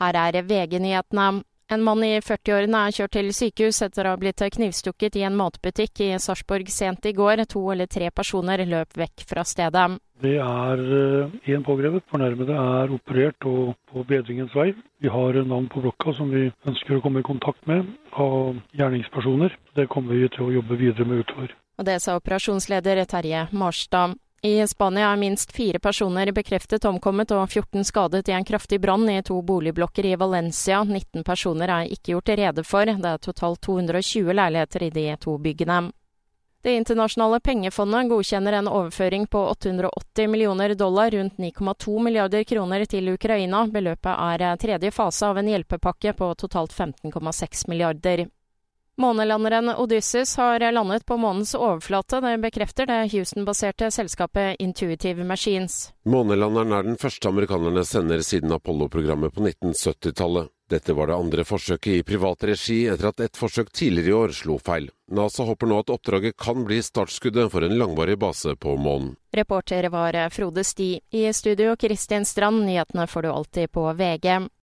Her er VG-nyhetene. En mann i 40-årene er kjørt til sykehus etter å ha blitt knivstukket i en matbutikk i Sarpsborg sent i går. To eller tre personer løp vekk fra stedet. Det er én pågrepet. Fornærmede er operert og på bedringens vei. Vi har navn på blokka som vi ønsker å komme i kontakt med av gjerningspersoner. Det kommer vi til å jobbe videre med utover. Og det sa operasjonsleder Terje Marstad. I Spania er minst fire personer bekreftet omkommet og 14 skadet i en kraftig brann i to boligblokker i Valencia. 19 personer er ikke gjort rede for. Det er totalt 220 leiligheter i de to byggene. Det internasjonale pengefondet godkjenner en overføring på 880 millioner dollar, rundt 9,2 milliarder kroner til Ukraina. Beløpet er tredje fase av en hjelpepakke på totalt 15,6 milliarder. Månelanderen Odysseus har landet på månens overflate. Det bekrefter det Houston-baserte selskapet Intuitive Machines. Månelanderen er den første amerikanerne sender siden Apollo-programmet på 1970-tallet. Dette var det andre forsøket i privat regi etter at et forsøk tidligere i år slo feil. NASA håper nå at oppdraget kan bli startskuddet for en langvarig base på månen. Reporter var Frode Sti. I studio Kristin Strand, nyhetene får du alltid på VG.